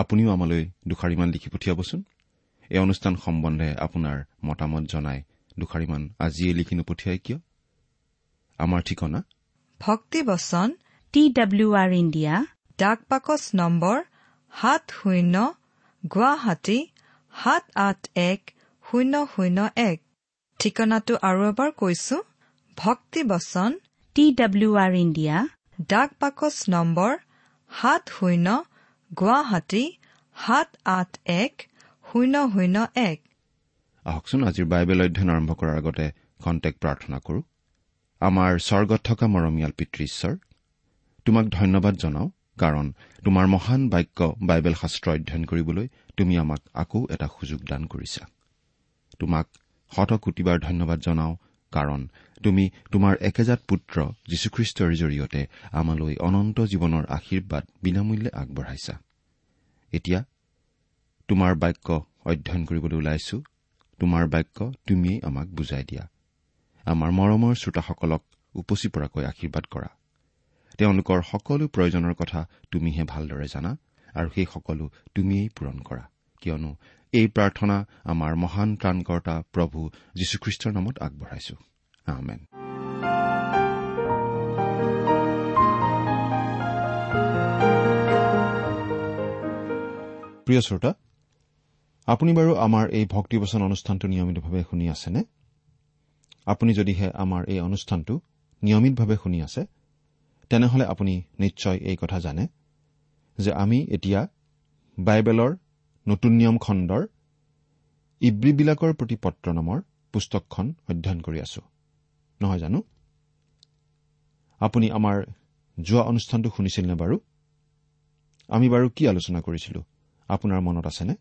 আপুনিও আমালৈ দুষাৰিমান লিখি পঠিয়াবচোন। এই অনুষ্ঠান সম্বন্ধে আপোনাৰ মতামত জনাই দুষাৰিমান আজিয়ে লিখি নপঠিয়াই কিয়? আমাৰ ঠিকনা? ভক্তি বচন টি ডাব্লিউ আৰ ইণ্ডিয়া ডাক বাকচ নম্বৰ সাত শূন্য গুৱাহাটী সাত আঠ এক শূন্য শূন্য এক। ঠিকনাটো আৰু এবাৰ কৈছো ভক্তি বচন টি ডাব্লিউ আৰ ইণ্ডিয়া ডাক বাকচ নম্বৰ সাত শূন্য গুৱাহাটী সাত আঠ এক শূন্য শূন্য এক। আহকচোন আজিৰ বাইবেল অধ্যয়ন আৰম্ভ কৰাৰ আগতে খন্তেক প্ৰাৰ্থনা কৰো। আমাৰ স্বৰ্গত থকা মৰমীয়াল পিতৃ ঈশ্বৰ তোমাক ধন্যবাদ জনাওঁ কাৰণ তোমাৰ মহান বাক্য বাইবেল শাস্ত্ৰ অধ্যয়ন কৰিবলৈ তুমি আমাক আকৌ এটা সুযোগ দান কৰিছা। তোমাক শত কোটিবাৰ ধন্যবাদ জনাওঁ কাৰণ তুমি তোমাৰ একেজাত পুত্ৰ যীশুখ্ৰীষ্টৰ জৰিয়তে আমালৈ অনন্ত জীৱনৰ আশীৰ্বাদ বিনামূল্যে আগবঢ়াইছা। এতিয়া তোমাৰ বাক্য অধ্যয়ন কৰিবলৈ ওলাইছো। তোমাৰ বাক্য তুমিয়েই আমাক বুজাই দিয়া। আমাৰ মৰমৰ শ্ৰোতাসকলক উপচি পৰাকৈ আশীৰ্বাদ কৰা। তেওঁলোকৰ সকলো প্ৰয়োজনৰ কথা তুমিহে ভালদৰে জানা আৰু সেই সকলো তুমিয়েই পূৰণ কৰা। কিয়নো এই প্ৰাৰ্থনা আমাৰ মহান ত্ৰাণকৰ্তা প্ৰভু যীশুখ্ৰীষ্টৰ নামত আগবঢ়াইছো। আমেন। প্ৰিয় শ্ৰোতা আপুনি বাৰু আমাৰ এই ভক্তিবচন অনুষ্ঠানটো নিয়মিতভাৱে শুনি আছেনে? আপুনি যদিহে আমাৰ এই অনুষ্ঠানটো নিয়মিতভাৱে শুনি আছে তেনেহলে আপুনি নিশ্চয় এই কথা জানে যে আমি এতিয়া বাইবেলৰ নতুন নিয়ম খণ্ডৰ ইব্ৰীবিলাকৰ প্ৰতি পত্ৰ নামৰ পুস্তকখন অধ্যয়ন কৰি আছো। নহয় জানো? আপুনি আমাৰ যোৱা অনুষ্ঠানটো শুনিছিল নে বাৰু? আমি বাৰু কি আলোচনা কৰিছিলো? আপোনাৰ মনত আছেনে?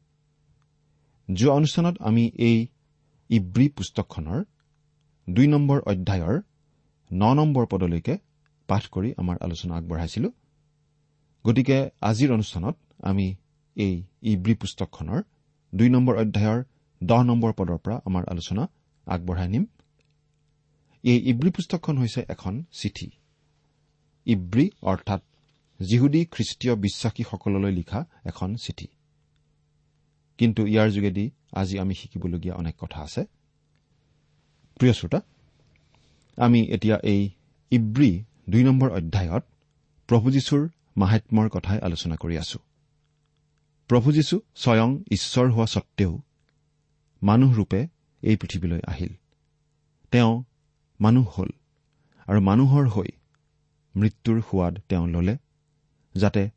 যোৱা অনুষ্ঠানত আমি এই ইব্ৰী পুস্তকখনৰ দুই নম্বৰ অধ্যায়ৰ ন নম্বৰ পদলৈকে পাঠ কৰি আমাৰ আলোচনা আগবঢ়াইছিলো। গতিকে আজিৰ অনুষ্ঠানত আমি এই ইব্ৰী পুস্তকখনৰ দুই নম্বৰ অধ্যায়ৰ দহ নম্বৰ পদৰ পৰা আমাৰ আলোচনা আগবঢ়াই নিম। এই ইব্ৰী পুস্তকখন হৈছে এখন চিঠি। ইব্ৰী অৰ্থাৎ যিহুদী খ্ৰীষ্টীয় বিশ্বাসীসকললৈ লিখা এখন চিঠি। কিন্তু ইয়াৰ যোগেদি আজি আমি শিকিবলগীয়া অনেক কথা আছে। প্ৰিয় শ্ৰোতা আমি এতিয়া এই ইব্ৰী দুই নম্বৰ অধ্যায়ত প্ৰভু যীশুৰ মাহাত্মৰ কথাই আলোচনা কৰি আছো। প্ৰভু যীশু স্বয়ং ঈশ্বৰ হোৱা স্বত্তেও মানুহৰূপে এই পৃথিৱীলৈ আহিল। তেওঁ মানুহ হ'ল আৰু মানুহৰ হৈ মৃত্যুৰ সোৱাদ তেওঁ ললে যাতে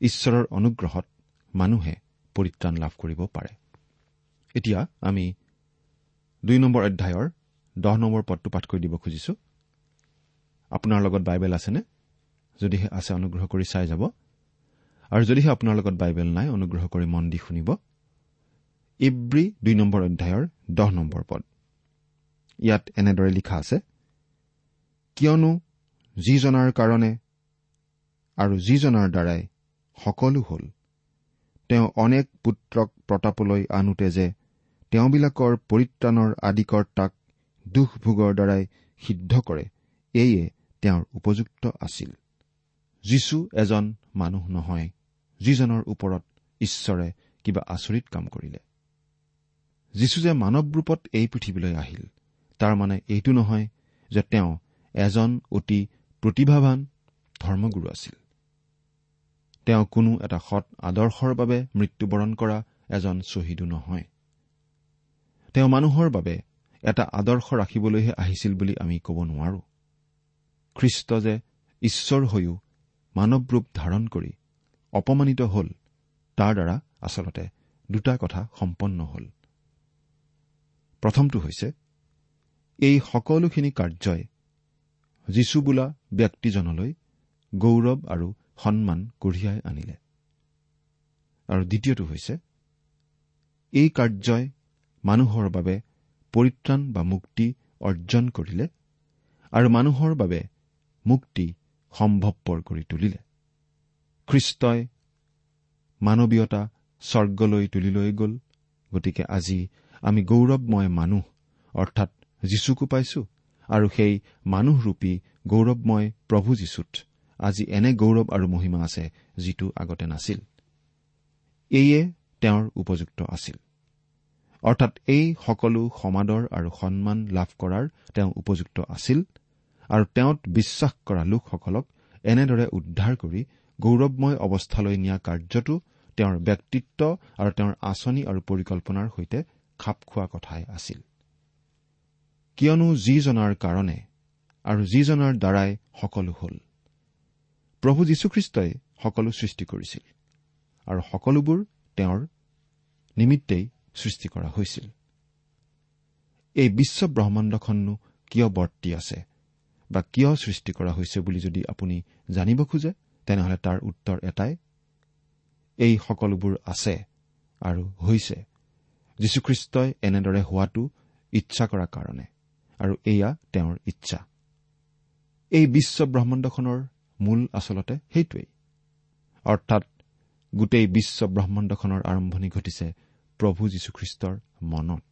ঈশ্বৰৰ অনুগ্ৰহত মানুহে পৰিত্ৰাণ লাভ কৰিব পাৰে। এতিয়া আমি দুই নম্বৰ অধ্যায়ৰ দহ নম্বৰ পদটো পাঠ কৰি দিব খুজিছো। আপোনাৰ লগত বাইবেল আছেনে? যদিহে আছে অনুগ্ৰহ কৰি চাই যাব। আৰু যদিহে আপোনাৰ লগত বাইবেল নাই অনুগ্ৰহ কৰি মন দি শুনিব। ইব্ৰী দুই নম্বৰ অধ্যায়ৰ দহ নম্বৰ পদ। ইয়াত এনেদৰে লিখা আছে কিয়নো যিজনাৰ কাৰণে আৰু যিজনাৰ দ্বাৰাই সকলো হ'ল তেওঁ অনেক পুত্ৰক প্ৰতাপলৈ আনোতে যে তেওঁবিলাকৰ পৰিত্ৰাণৰ আদিকৰ্তাক দুখ ভোগৰ দ্বাৰাই সিদ্ধ কৰে এয়ে তেওঁৰ উপযুক্ত আছিল। যীশু এজন মানুহ নহয়। যিজনৰ ওপৰত ঈশ্বৰে কিবা আচৰিত কাম কৰিলে। যীশু যে মানৱ ৰূপত এই পৃথিৱীলৈ আহিল। তাৰ মানে এইটো নহয় যে তেওঁ এজন অতি প্ৰতিভাৱান ধৰ্মগুৰু আছিল। তেওঁ কোনো এটা সৎ আদৰ্শৰ বাবে মৃত্যুবৰণ কৰা এজন শ্বহীদো নহয়। তেওঁ মানুহৰ বাবে এটা আদৰ্শ ৰাখিবলৈহে আহিছিল বুলি আমি ক'ব নোৱাৰো। খ্ৰীষ্ট যে ঈশ্বৰ হৈও মানৱ ৰূপ ধাৰণ কৰি অপমানিত হ'ল। তাৰ দ্বাৰা আচলতে দুটা কথা সম্পন্ন হ'ল। প্ৰথমটো হৈছে এই সকলোখিনি কাৰ্যই যীশু বোলা ব্যক্তিজনলৈ গৌৰৱ আৰু সন্মান কঢ়িয়াই আনিলে। আৰু দ্বিতীয়টো হৈছে এই কাৰ্যই মানুহৰ বাবে পৰিত্ৰাণ বা মুক্তি অৰ্জন কৰিলে আৰু মানুহৰ বাবে মুক্তি সম্ভৱপৰ কৰি তুলিলে। খ্ৰীষ্টই মানৱীয়তা স্বৰ্গলৈ তুলি লৈ গ'ল। গতিকে আজি আমি গৌৰৱময় মানুহ অৰ্থাৎ যীশুকো পাইছো আৰু সেই মানুহৰূপী গৌৰৱময় প্ৰভু যীশুত আজি এনে গৌৰৱ আৰু মহিমা আছে যিটো আগতে নাছিল। এইয়ে তেওঁৰ উপযুক্ত আছিল। অৰ্থাৎ এই সকলো সমাদৰ আৰু সন্মান লাভ কৰাৰ তেওঁ উপযুক্ত আছিল আৰু তেওঁত বিশ্বাস কৰা লোকসকলক এনেদৰে উদ্ধাৰ কৰি গৌৰৱময় অৱস্থালৈ নিয়া কাৰ্যটো তেওঁৰ ব্যক্তিত্ব আৰু তেওঁৰ আঁচনি আৰু পৰিকল্পনাৰ সৈতে খাপ খোৱা কথাই আছিল। কিয়নো যিজনাৰ কাৰণে আৰু যিজনাৰ দ্বাৰাই সকলো হ'ল। প্ৰভু যীশুখ্ৰীষ্টই সকলো সৃষ্টি কৰিছিল আৰু সকলোবোৰ তেওঁৰ নিমিত্তেই সৃষ্টি কৰা হৈছিল। এই বিশ্ব ব্ৰহ্মাণ্ডখননো কিয় বৰ্তি আছে বা কিয় সৃষ্টি কৰা হৈছে বুলি যদি আপুনি জানিব খোজে? তেনেহলে তাৰ উত্তৰ এটাই এই সকলোবোৰ আছে আৰু হৈছে। যীশুখ্ৰীষ্টই এনেদৰে হোৱাটো ইচ্ছা কৰাৰ কাৰণে আৰু এয়া তেওঁৰ ইচ্ছা। এই বিশ্ব ব্ৰহ্মাণ্ডখনৰ মূল আচলতে সেইটোৱেই। অৰ্থাৎ গোটেই বিশ্ব ব্ৰহ্মাণ্ডখনৰ আৰম্ভণি ঘটিছে প্ৰভু যীশুখ্ৰীষ্টৰ মনত।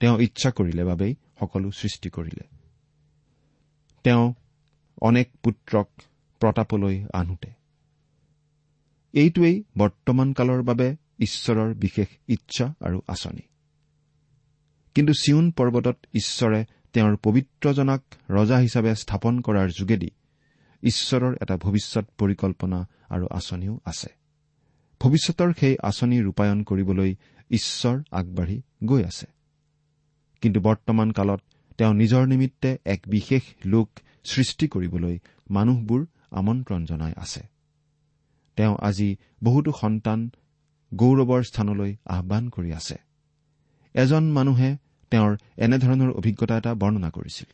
তেওঁ ইচ্ছা কৰিলে বাবেই সকলো সৃষ্টি কৰিলে। তেওঁ অনেক পুত্ৰক প্ৰতাপলৈ আনোতে। এইটোৱেই বৰ্তমান কালৰ বাবে ঈশ্বৰৰ বিশেষ ইচ্ছা আৰু আঁচনি। কিন্তু চিউন পৰ্বতত ঈশ্বৰে তেওঁৰ পবিত্ৰজনাক ৰজা হিচাপে স্থাপন কৰাৰ যোগেদি ঈশ্বৰৰ এটা ভৱিষ্যত পৰিকল্পনা আৰু আঁচনিও আছে। ভৱিষ্যতৰ সেই আঁচনি ৰূপায়ণ কৰিবলৈ ঈশ্বৰ আগবাঢ়ি গৈ আছে। কিন্তু বৰ্তমান কালত তেওঁ নিজৰ নিমিত্তে এক বিশেষ লোক সৃষ্টি কৰিবলৈ মানুহবোৰ আমন্ত্ৰণ জনাই আছে। তেওঁ আজি বহুতো সন্তান গৌৰৱৰ স্থানলৈ আহান কৰি আছে। এজন মানুহে তেওঁৰ এনেধৰণৰ অভিজ্ঞতা এটা বৰ্ণনা কৰিছিল।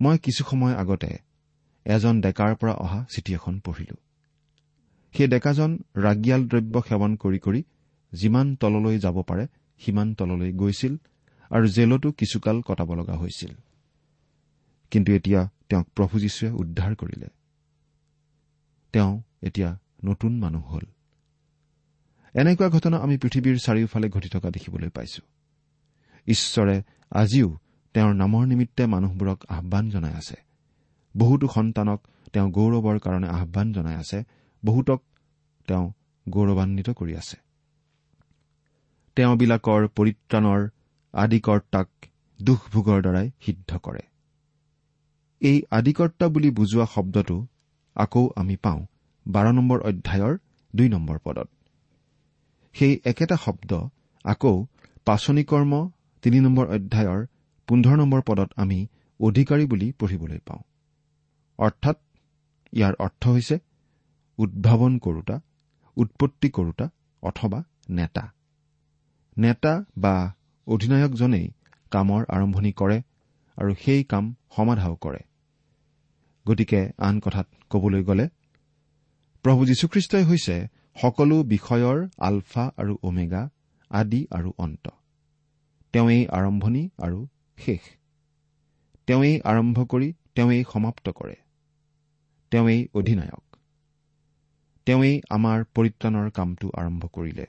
মই কিছু সময় আগতে এজন ডেকাৰ পৰা অহা চিঠি এখন পঢ়িলো। সেই ডেকাজন ৰাগিয়াল দ্ৰব্য সেৱন কৰি কৰি যিমান তললৈ যাব পাৰে সিমান তললৈ গৈছিল আৰু জেলতো কিছুকাল কটাব লগা হৈছিল। কিন্তু এতিয়া তেওঁক প্ৰভু যীশুৱে উদ্ধাৰ কৰিলে। তেওঁ এতিয়া নতুন মানুহ হ'ল। এনেকুৱা ঘটনা আমি পৃথিৱীৰ চাৰিওফালে ঘটি থকা দেখিবলৈ পাইছো। ঈশ্বৰে আজিও তেওঁৰ নামৰ নিমিত্তে মানুহবোৰক আহান জনাই আছে। বহুতো সন্তানক তেওঁ গৌৰৱৰ কাৰণে আহান জনাই আছে। বহুতক তেওঁ গৌৰৱান্বিত কৰি আছে। তেওঁবিলাকৰ পৰিত্ৰাণৰ আদিকৰ্তাক দুখভোগৰ দ্বাৰাই সিদ্ধ কৰে। এই আদিকৰ্তা বুলি বুজোৱা শব্দটো আকৌ আমি পাওঁ বাৰ নম্বৰ অধ্যায়ৰ দুই নম্বৰ পদত। সেই একেটা শব্দ আকৌ পাচনি কৰ্ম তিনি নম্বৰ অধ্যায়ৰ পোন্ধৰ নম্বৰ পদত আমি অধিকাৰী বুলি পঢ়িবলৈ পাওঁ। অৰ্থাৎ ইয়াৰ অৰ্থ হৈছে উদ্ভাৱন কৰোতা উৎপত্তি কৰোতা অথবা নেতা। নেতা বা অধিনায়কজনেই কামৰ আৰম্ভণি কৰে আৰু সেই কাম সমাধাও কৰে। গতিকে আন কথাত কবলৈ গ'লে প্ৰভু যীশুখ্ৰীষ্টই হৈছে সকলো বিষয়ৰ আলফা আৰু ওমেগা আদি আৰু অন্ত। তেওঁৱেই আৰম্ভণি আৰু শেষ। তেওঁৱেই আৰম্ভ কৰি তেওঁৱেই সমাপ্ত কৰে। তেওঁৱেই অধিনায়ক। তেওঁৱেই আমাৰ পৰিত্ৰাণৰ কামটো আৰম্ভ কৰিলে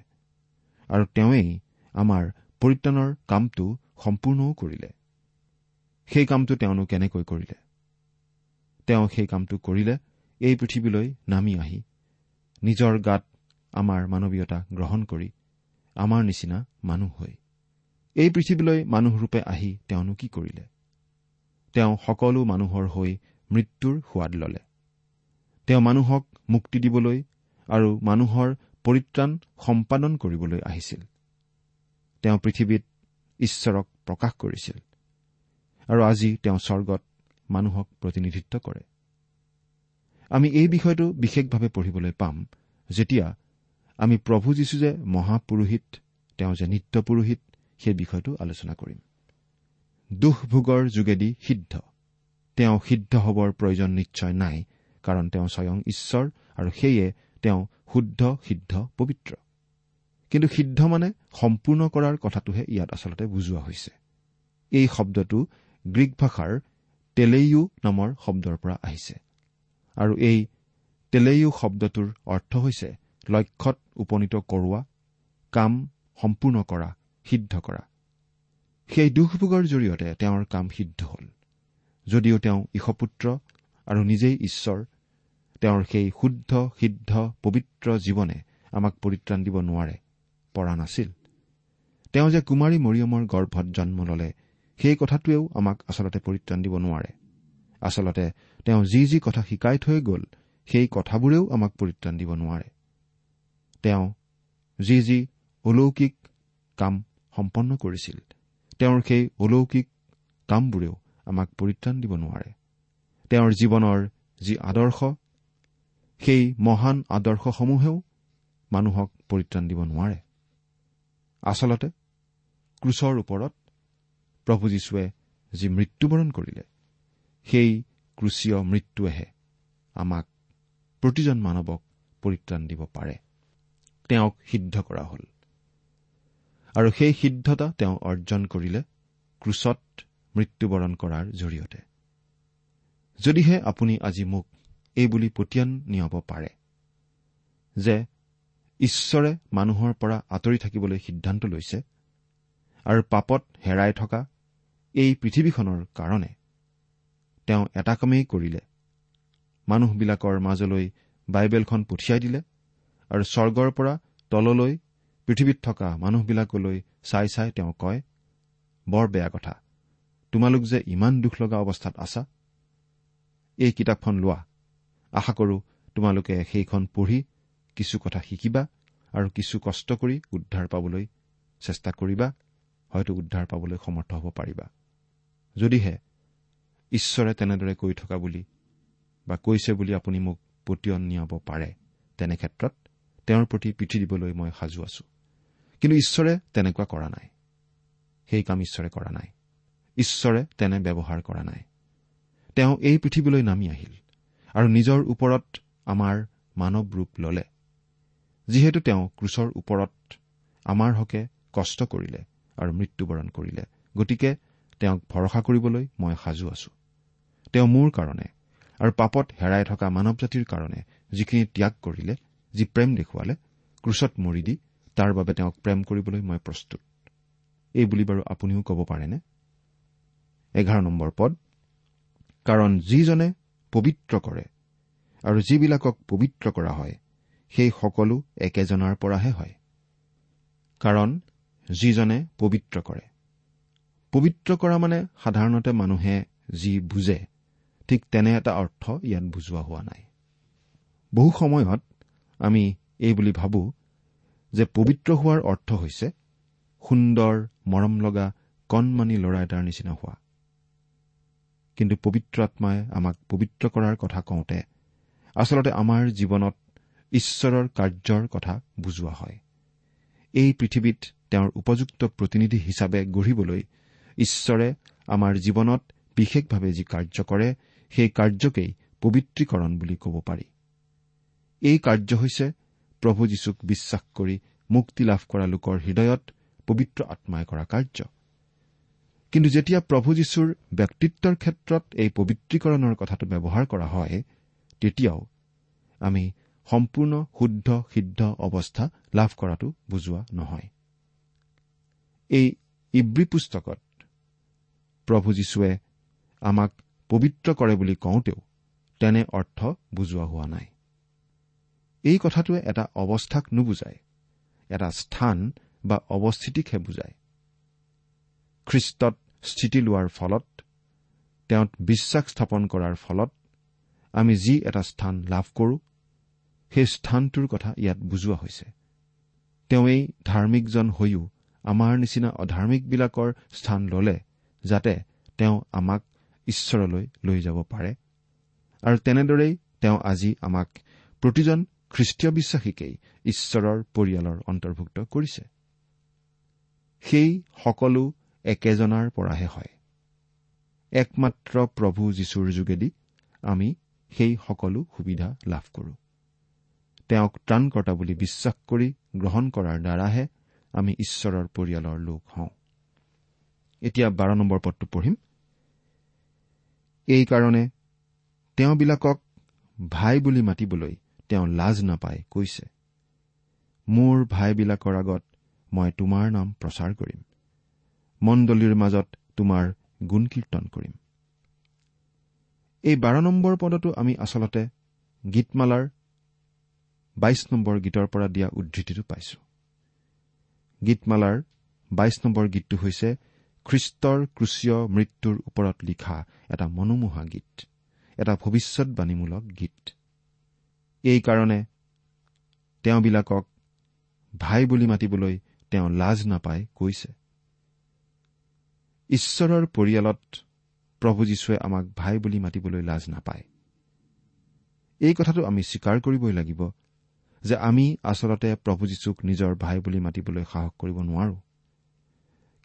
আৰু তেওঁৱেই আমাৰ পৰিত্ৰাণৰ কামটো সম্পূৰ্ণও কৰিলে। সেই কামটো তেওঁনো কেনেকৈ কৰিলে? তেওঁ সেই কামটো কৰিলে এই পৃথিৱীলৈ নামি আহি। নিজৰ গাত আমাৰ মানৱীয়তা গ্ৰহণ কৰি আমাৰ নিচিনা মানুহ হৈ। এই পৃথিৱীলৈ মানুহৰূপে আহি তেওঁনো কি কৰিলে? তেওঁ সকলো মানুহৰ হৈ মৃত্যুৰ সোৱাদ ললে। তেওঁ মানুহক মুক্তি দিবলৈ আৰু মানুহৰ পৰিত্ৰাণ সম্পাদন কৰিবলৈ আহিছিল। তেওঁ পৃথিৱীত ঈশ্বৰক প্ৰকাশ কৰিছিল। আৰু আজি তেওঁ স্বৰ্গত মানুহক প্ৰতিনিধিত্ব কৰে। আমি এই বিষয়টো বিশেষভাৱে পঢ়িবলৈ পাম যেতিয়া আমি প্ৰভু যীশু যে মহাপুৰোহিত তেওঁ যে নিত্য পুৰোহিত সেই বিষয়টো আলোচনা কৰিম। দুখভোগৰ যোগেদি সিদ্ধ। তেওঁ সিদ্ধ হবৰ প্ৰয়োজন নিশ্চয় নাই কাৰণ তেওঁ স্বয়ং ঈশ্বৰ আৰু সেয়ে তেওঁ শুদ্ধ সিদ্ধ পবিত্ৰ। কিন্তু সিদ্ধ মানে সম্পূৰ্ণ কৰাৰ কথাটোহে ইয়াত আচলতে বুজোৱা হৈছে। এই শব্দটো গ্ৰীক ভাষাৰ টেলেইয়ু নামৰ শব্দৰ পৰা আহিছে। আৰু এই টেলেইয়ু শব্দটোৰ অৰ্থ হৈছে লক্ষ্যত উপনীত কৰোৱা কাম সম্পূৰ্ণ কৰা সিদ্ধ কৰা। সেই দুখভোগৰ জৰিয়তে তেওঁৰ কাম সিদ্ধ হ'ল। যদিও তেওঁ ঈশপুত্ৰ আৰু নিজেই ঈশ্বৰ তেওঁৰ সেই শুদ্ধ সিদ্ধ পবিত্ৰ জীৱনে আমাক পৰিত্ৰাণ দিব নোৱাৰে পৰা নাছিল। তেওঁ যে কুমাৰী মৰিয়মৰ গৰ্ভত জন্ম ললে সেই কথাটোৱেও আমাক আচলতে পৰিত্ৰাণ দিব নোৱাৰে। আচলতে তেওঁ যি যি কথা শিকাই থৈ গ'ল সেই কথাবোৰেও আমাক পৰিত্ৰাণ দিব নোৱাৰে। তেওঁ যি যি অলৌকিক কাম সম্পন্ন কৰিছিল তেওঁৰ সেই অলৌকিক কামবোৰেও আমাক পৰিত্ৰাণ দিব নোৱাৰে। তেওঁৰ জীৱনৰ যি আদৰ্শ সেই মহান আদৰ্শসমূহেও মানুহক পৰিত্ৰাণ দিব নোৱাৰে। আচলতে ক্ৰুচৰ ওপৰত প্ৰভু যীশুৱে যি মৃত্যুবৰণ কৰিলে সেই ক্ৰুচীয় মৃত্যুৱেহে আমাক প্ৰতিজন মানৱক পৰিত্ৰাণ দিব পাৰে। তেওঁক সিদ্ধ কৰা হ'ল। আৰু সেই সিদ্ধতা তেওঁ অৰ্জন কৰিলে ক্ৰুচত মৃত্যুবৰণ কৰাৰ জৰিয়তে। যদিহে আপুনি আজি মোক এই বুলি পতিয়ান নিয়াব পাৰে যে ঈশ্বৰে মানুহৰ পৰা আঁতৰি থাকিবলৈ সিদ্ধান্ত লৈছে আৰু পাপত হেৰাই থকা এই পৃথিৱীখনৰ কাৰণে। তেওঁ এটা কামেই কৰিলে। মানুহবিলাকৰ মাজলৈ বাইবেলখন পঠিয়াই দিলে আৰু স্বৰ্গৰ পৰা তললৈ পৃথিৱীত থকা মানুহবিলাকলৈ চাই চাই তেওঁ কয় বৰ বেয়া কথা। তোমালোক যে ইমান দুখ লগা অৱস্থাত আছা এই কিতাপখন লোৱা। আশা কৰো তোমালোকে সেইখন পঢ়ি কিছু কথা শিকিবা আৰু কিছু কষ্ট কৰি উদ্ধাৰ পাবলৈ চেষ্টা কৰিবা। হয়তো উদ্ধাৰ পাবলৈ সমৰ্থ হ'ব পাৰিবা। যদিহে ঈশ্বৰে তেনেদৰে কৈ থকা বুলি বা কৈছে বুলি আপুনি মোক পতিয়ন নিয়াব পাৰে তেনে ক্ষেত্ৰত তেওঁৰ প্ৰতি পিঠি দিবলৈ মই সাজু আছো। কিন্তু ঈশ্বৰে তেনেকুৱা কৰা নাই। সেই কাম ঈশ্বৰে কৰা নাই। ঈশ্বৰে তেনে ব্যৱহাৰ কৰা নাই। তেওঁ এই পৃথিৱীলৈ নামি আহিল আৰু নিজৰ ওপৰত আমাৰ মানৱ ৰূপ ললে। যিহেতু তেওঁ ক্ৰুচৰ ওপৰত আমাৰ হকে কষ্ট কৰিলে আৰু মৃত্যুবৰণ কৰিলে। গতিকে তেওঁক ভৰসা কৰিবলৈ মই সাজু আছো। তেওঁ মোৰ কাৰণে আৰু পাপত হেৰাই থকা মানৱ জাতিৰ কাৰণে যিখিনি ত্যাগ কৰিলে যি প্ৰেম দেখুৱালে ক্ৰুচত মৰি দি তাৰ বাবে তেওঁক প্ৰেম কৰিবলৈ মই প্ৰস্তুত। এই বুলি বাৰু আপুনিও ক'ব পাৰেনে? এঘাৰ নম্বৰ পদ। কাৰণ যিজনে পবিত্ৰ কৰে আৰু যিবিলাকক পবিত্ৰ কৰা হয় সেই সকলো একেজনাৰ পৰাহে হয়। কাৰণ যিজনে পবিত্ৰ কৰে। পবিত্ৰ কৰা মানে সাধাৰণতে মানুহে যি বুজে ঠিক তেনে এটা অৰ্থ ইয়াত বুজোৱা হোৱা নাই। বহু সময়ত আমি এই বুলি ভাবো যে পবিত্ৰ হোৱাৰ অৰ্থ হৈছে সুন্দৰ মৰম লগা কণমানি ল'ৰা এটাৰ নিচিনা হোৱা। কিন্তু পবিত্ৰ আত্মাই আমাক পবিত্ৰ কৰাৰ কথা কওঁতে আচলতে আমাৰ জীৱনত ঈশ্বৰৰ কাৰ্যৰ কথা বুজোৱা হয়। এই পৃথিৱীত তেওঁৰ উপযুক্ত প্ৰতিনিধি হিচাপে গঢ়িবলৈ ঈশ্বৰে আমাৰ জীৱনত বিশেষভাৱে যি কাৰ্য কৰে সেই কাৰ্যকেই পবিত্ৰীকৰণ বুলি ক'ব পাৰি। এই কাৰ্য হৈছে প্ৰভু যীশুক বিশ্বাস কৰি মুক্তি লাভ কৰা লোকৰ হৃদয়ত পবিত্ৰ আত্মাই কৰা কাৰ্য। কিন্তু যেতিয়া প্ৰভু যীশুৰ ব্যক্তিত্বৰ ক্ষেত্ৰত এই পবিত্ৰীকৰণৰ কথাটো ব্যৱহাৰ কৰা হয় তেতিয়াও আমি সম্পূৰ্ণ শুদ্ধ সিদ্ধ অৱস্থা লাভ কৰাটো বুজোৱা নহয়। এই ইব্ৰী পুস্তকত প্ৰভু যীশুৱে আমাক পবিত্ৰ কৰে বুলি কওঁতেও তেনে অৰ্থ বুজোৱা হোৱা নাই। এই কথাটোৱে এটা অৱস্থাক নুবুজায় এটা স্থান বা অৱস্থিতিকহে বুজায়। খ্ৰীষ্টত স্থিতি লোৱাৰ ফলত তেওঁত বিশ্বাস স্থাপন কৰাৰ ফলত আমি যি এটা স্থান লাভ কৰোঁ সেই স্থানটোৰ কথা ইয়াত বুজোৱা হৈছে। তেওঁই ধাৰ্মিকজন হৈও আমাৰ নিচিনা অধাৰ্মিকবিলাকৰ স্থান ললে যাতে তেওঁ আমাক ঈশ্বৰলৈ লৈ যাব পাৰে। আৰু তেনেদৰেই তেওঁ আজি আমাক প্ৰতিজন খ্ৰীষ্টীয় বিশ্বাসীকেই ঈশ্বৰৰ পৰিয়ালৰ অন্তৰ্ভুক্ত কৰিছে। সেই সকলো একেজনাৰ পৰাহে হয়। একমাত্ৰ প্ৰভু যীশুৰ যোগেদি আমি সেই সকলো সুবিধা লাভ কৰো। তেওঁক ত্ৰাণকৰ্তা বুলি বিশ্বাস কৰি গ্ৰহণ কৰাৰ দ্বাৰাহে আমি ঈশ্বৰৰ পৰিয়ালৰ লোক হওঁ। এতিয়া বাৰ নম্বৰ পদটো পঢ়িম। এইকাৰণে তেওঁবিলাকক ভাই বুলি মাতিবলৈ তেওঁ লাজ নাপাই কৈছে। মোৰ ভাইবিলাকৰ আগত মই তোমাৰ নাম প্ৰচাৰ কৰিম। মণ্ডলীৰ মাজত তোমাৰ গুণ কীৰ্তন কৰিম। এই বাৰ নম্বৰ পদতো আমি আচলতে গীতমালাৰ বাইশ নম্বৰ গীতৰ পৰা দিয়া উদ্ধৃতিটো পাইছো। গীতমালাৰ বাইশ নম্বৰ গীতটো হৈছে খ্ৰীষ্টৰ ক্ৰুচীয় মৃত্যুৰ ওপৰত লিখা এটা মনোমোহা গীত এটা ভৱিষ্যৎবাণীমূলক গীত। এইকাৰণে তেওঁবিলাকক ভাই বুলি মাতিবলৈ তেওঁ লাজ নাপাই কৈছে ঈশ্বৰৰ পৰিয়ালত প্ৰভু যীশুৱে আমাক ভাই বুলি মাতিবলৈ লাজ নাপায়। এই কথাটো আমি স্বীকাৰ কৰিবই লাগিব যে আমি আচলতে প্ৰভু যীশুক নিজৰ ভাই বুলি মাতিবলৈ সাহস কৰিব নোৱাৰো।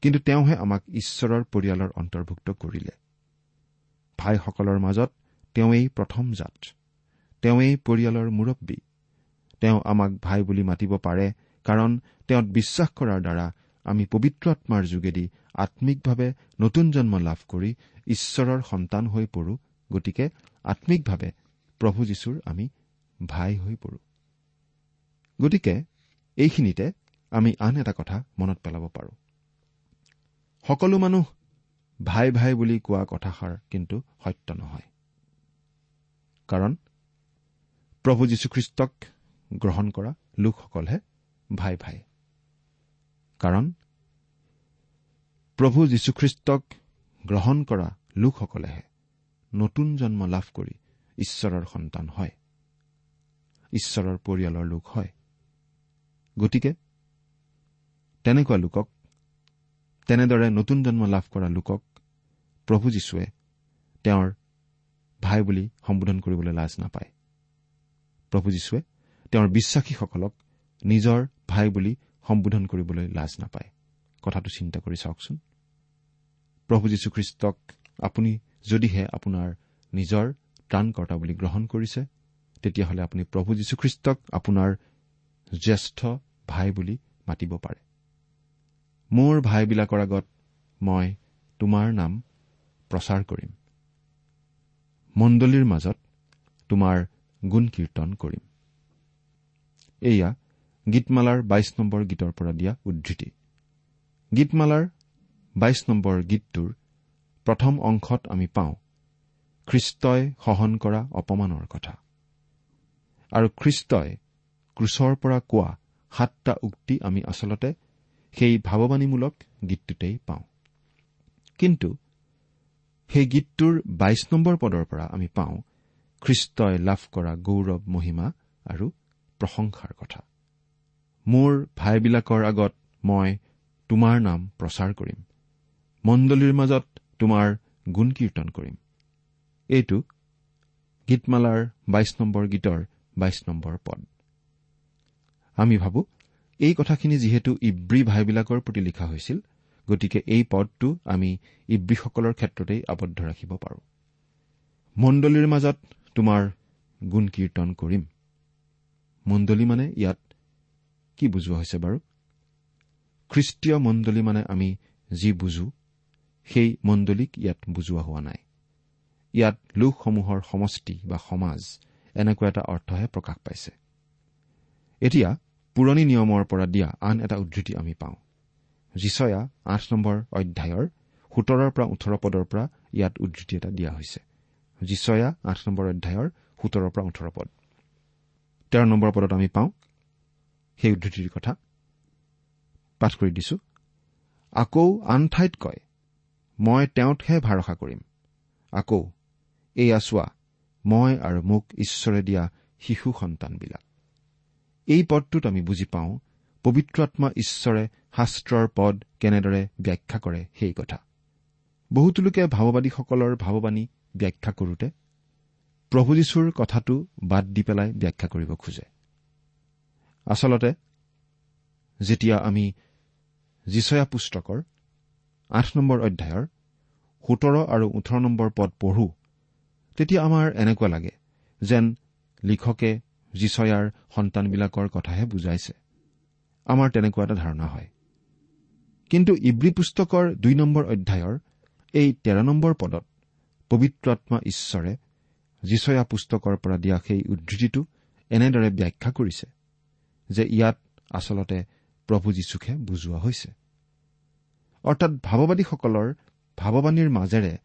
কিন্তু তেওঁহে আমাক ঈশ্বৰৰ পৰিয়ালৰ অন্তৰ্ভুক্ত কৰিলে। ভাইসকলৰ মাজত তেওঁৱেই প্ৰথম জাত তেওঁৱেই পৰিয়ালৰ মুৰব্বী। তেওঁ আমাক ভাই বুলি মাতিব পাৰে কাৰণ তেওঁত বিশ্বাস কৰাৰ দ্বাৰা আমি পবিত্ৰ আত্মাৰ যোগেদি আম্মিকভাৱে নতুন জন্ম লাভ কৰি ঈশ্বৰৰ সন্তান হৈ পৰো গতিকে আম্মিকভাৱে প্ৰভু যীশুৰ আমি ভাই হৈ পৰো। গতিকে এইখিনিতে আমি আন এটা কথা মনত পেলাব পাৰো। সকলো মানুহ ভাই ভাই বুলি কোৱা কথাষাৰ কিন্তু সত্য নহয়। কাৰণ প্ৰভু যীশুখ্ৰীষ্টক গ্ৰহণ কৰা লোকসকলহে ভাই ভাই। কাৰণ প্ৰভু যীশুখ্ৰীষ্টক গ্ৰহণ কৰা লোকসকলেহে নতুন জন্ম লাভ কৰি ঈশ্বৰৰ সন্তান হয়। ঈশ্বৰৰ পৰিয়ালৰ লোক হয়। গতিকে তেনেকুৱা লোকক তেনেদৰে নতুন জন্ম লাভ কৰা লোকক প্ৰভু যীশুৱে তেওঁৰ ভাই বুলি সম্বোধন কৰিবলৈ লাজ নাপায়। প্ৰভু যীশুৱে তেওঁৰ বিশ্বাসীসকলক নিজৰ ভাই বুলি সম্বোধন কৰিবলৈ লাজ নাপায়। কথাটো চিন্তা কৰি চাওকচোন। প্ৰভু যীশুখ্ৰীষ্টক আপুনি যদিহে আপোনাৰ নিজৰ ত্ৰাণকৰ্তা বুলি গ্ৰহণ কৰিছে তেতিয়াহ'লে আপুনি প্ৰভু যীশুখ্ৰীষ্টক আপোনাৰ জ্যেষ্ঠ ভাই বুলি মাতিব পাৰে। মোৰ ভাইবিলাকৰ আগত মই তোমাৰ নাম প্ৰচাৰ কৰিম। মণ্ডলীৰ মাজত তোমাৰ গুণ কীৰ্তন কৰিম। এয়া গীতমালাৰ বাইশ নম্বৰ গীতৰ পৰা দিয়া উদ্ধৃতি। গীতমালাৰ বাইশ নম্বৰ গীতটোৰ প্ৰথম অংশত আমি পাওঁ খ্ৰীষ্টই সহন কৰা অপমানৰ কথা আৰু খ্ৰীষ্টই ক্ৰুচৰ পৰা কোৱা সাতটা উক্তি আমি আচলতে সেই ভাৱবাণীমূলক গীতটোতেই পাওঁ। কিন্তু সেই গীতটোৰ বাইশ নম্বৰ পদৰ পৰা আমি পাওঁ খ্ৰীষ্টই লাভ কৰা গৌৰৱ মহিমা আৰু প্ৰশংসাৰ কথা। মোৰ ভাইবিলাকৰ আগত মই তোমাৰ নাম প্ৰচাৰ কৰিম। মণ্ডলীৰ মাজত তোমাৰ গুণ কীৰ্তন কৰিম। এইটো গীতমালাৰ বাইশ নম্বৰ গীতৰ বাইশ নম্বৰ পদ। আমি ভাবো এই কথাখিনি যিহেতু ইব্ৰী ভাইবিলাকৰ প্ৰতি লিখা হৈছিল গতিকে এই পদটো আমি ইব্ৰীসকলৰ ক্ষেত্ৰতেই আবদ্ধ ৰাখিব পাৰোঁ। মণ্ডলীৰ মাজত তোমাৰ গুণ কীৰ্তন কৰিম। মণ্ডলী মানে ইয়াত কি বুজোৱা হৈছে বাৰু? খ্ৰীষ্টীয় মণ্ডলী মানে আমি যি বুজো সেই মণ্ডলীক ইয়াত বুজোৱা হোৱা নাই। ইয়াত লোকসমূহৰ সমষ্টি বা সমাজ এনেকুৱা এটা অৰ্থহে প্ৰকাশ পাইছে। এতিয়া পুৰণি নিয়মৰ পৰা দিয়া আন এটা উদ্ধৃতি আমি পাওঁ। যিচয়া আঠ নম্বৰ অধ্যায়ৰ সোতৰৰ পৰা ওঠৰ পদৰ পৰা ইয়াত উদ্ধৃতি এটা দিয়া হৈছে। যিচয়া আঠ নম্বৰ অধ্যায়ৰ সোতৰৰ পৰা ওঠৰ পদ। তেৰ নম্বৰ পদত আমি পাওঁ সেই উদ্ধৃতিৰ কথা। পাঠ কৰি দিছো। আকৌ আন ঠাইত কয় মই তেওঁতহে ভৰসা কৰিম। আকৌ এয়া চোৱা মই আৰু মোক ঈশ্বৰে দিয়া শিশু সন্তানবিলাক। এই পদটোত আমি বুজি পাওঁ পবিত্ৰ আত্মা ঈশ্বৰে শাস্ত্ৰৰ পদ কেনেদৰে ব্যাখ্যা কৰে সেই কথা। বহুতো লোকে ভাৱবাদীসকলৰ ভাৱবাণী ব্যাখ্যা কৰোতে প্ৰভু যীশুৰ কথাটো বাদ দি পেলাই ব্যাখ্যা কৰিব খোজে। আচলতে যেতিয়া আমি যিচয়া পুস্তকৰ আঠ নম্বৰ অধ্যায়ৰ সোতৰ আৰু ওঠৰ নম্বৰ পদ পঢ়ো তেতিয়া আমাৰ এনেকুৱা লাগে যেন লিখকে যিচয়াৰ সন্তানবিলাকৰ কথাহে বুজাইছে। আমাৰ তেনেকুৱা এটা ধাৰণা হয়। কিন্তু ইব্ৰী পুস্তকৰ দুই নম্বৰ অধ্যায়ৰ এই তেৰ নম্বৰ পদত পবিত্ৰ আত্মা ঈশ্বৰে যিচয়া পুস্তকৰ পৰা দিয়া সেই উদ্ধৃতিটো এনেদৰে ব্যাখ্যা কৰিছে যে ইয়াত আচলতে প্ৰভু যীশুকহে বুজোৱা হৈছে। অৰ্থাৎ ভাৱবাদীসকলৰ ভাৱবাণীৰ মাজেৰে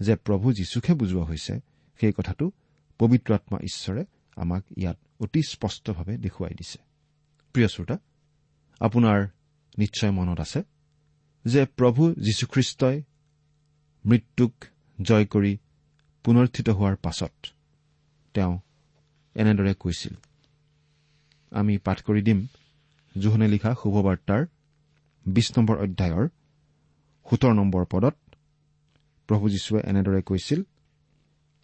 যে প্ৰভু যীশুকহে বুজোৱা হৈছে সেই কথাটো পবিত্ৰ আত্মা ঈশ্বৰে আমাক ইয়াত অতি স্পষ্টভাৱে দেখুৱাই দিছে। প্ৰিয় শ্ৰোতা আপোনাৰ নিশ্চয় মনত আছে যে প্ৰভু যীশুখ্ৰীষ্টই মৃত্যুক জয় কৰি পুনৰ্থিত হোৱাৰ পাছত তেওঁ এনেদৰে কৈছিল। আমি পাঠ কৰি দিম জোহনে লিখা শুভবাৰ্তাৰ বিশ নম্বৰ অধ্যায়ৰ সোতৰ নম্বৰ পদত। প্ৰভু যীশুৱে এনেদৰে কৈছিল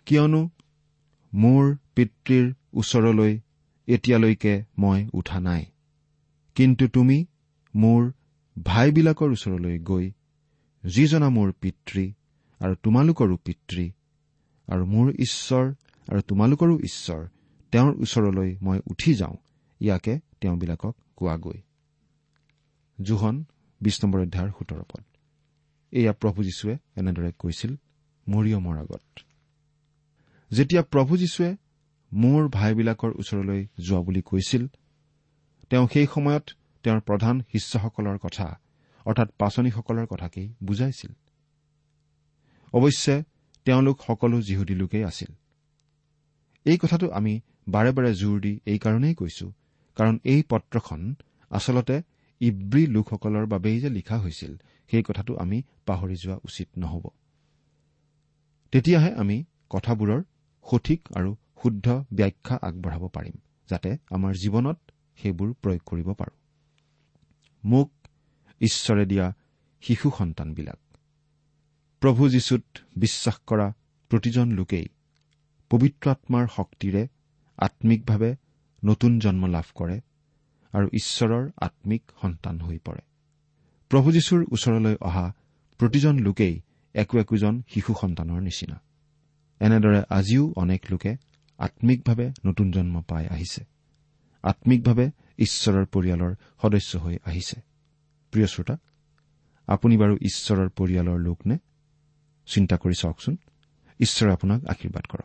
কিয়নো মোৰ পিতৃৰ ওচৰলৈ এতিয়ালৈকে মই উঠা নাই। কিন্তু তুমি মোৰ ভাইবিলাকৰ ওচৰলৈ গৈ যিজনা মোৰ পিতৃ আৰু তোমালোকৰো পিতৃ আৰু মোৰ ঈশ্বৰ আৰু তোমালোকৰো ঈশ্বৰ তেওঁৰ ওচৰলৈ মই উঠি যাওঁ ইয়াকে তেওঁবিলাকক কোৱাগৈ। জোহন বিশ নম্বৰ অধ্যায়ৰ সোতৰ পদ। এয়া প্ৰভু যীশুৱে এনেদৰে কৈছিল মৰিয়মৰ আগত। যেতিয়া প্ৰভু যীশুৱে মোৰ ভাইবিলাকৰ ওচৰলৈ যোৱা বুলি কৈছিল তেওঁ সেই সময়ত তেওঁৰ প্ৰধান শিষ্যসকলৰ কথা অৰ্থাৎ পাচনীসকলৰ কথাকেই বুজাইছিল। অৱশ্যে তেওঁলোক সকলো যিহুদী লোকেই আছিল। এই কথাটো আমি বাৰে বাৰে জোৰ দি এইকাৰণেই কৈছো কাৰণ এই পত্ৰখন আচলতে ইব্ৰী লোকসকলৰ বাবেই যে লিখা হৈছিল সেই কথাটো আমি পাহৰি যোৱা উচিত নহ'ব। তেতিয়াহে আমি কথাবোৰৰ সঠিক আৰু শুদ্ধ ব্যাখ্যা আগবঢ়াব পাৰিম যাতে আমাৰ জীৱনত সেইবোৰ প্ৰয়োগ কৰিব পাৰো। মোক ঈশ্বৰে দিয়া শিশু সন্তানবিলাক। প্ৰভু যীশুত বিশ্বাস কৰা প্ৰতিজন লোকেই পবিত্ৰ আত্মাৰ শক্তিৰে আম্মিকভাৱে নতুন জন্ম লাভ কৰে আৰু ঈশ্বৰৰ আম্মিক সন্তান হৈ পৰে। প্ৰভু যীশুৰ ওচৰলৈ অহা প্ৰতিজন লোকেই একো একোজন শিশু সন্তানৰ নিচিনা। এনেদৰে আজিও অনেক লোকে আম্মিকভাৱে নতুন জন্ম পাই আহিছে। আম্মিকভাৱে ঈশ্বৰৰ পৰিয়ালৰ সদস্য হৈ আহিছে। প্ৰিয় শ্ৰোতা আপুনি বাৰু ঈশ্বৰৰ পৰিয়ালৰ লোক নে? চিন্তা কৰি চাওকচোন। ঈশ্বৰে আপোনাক আশীৰ্বাদ কৰক।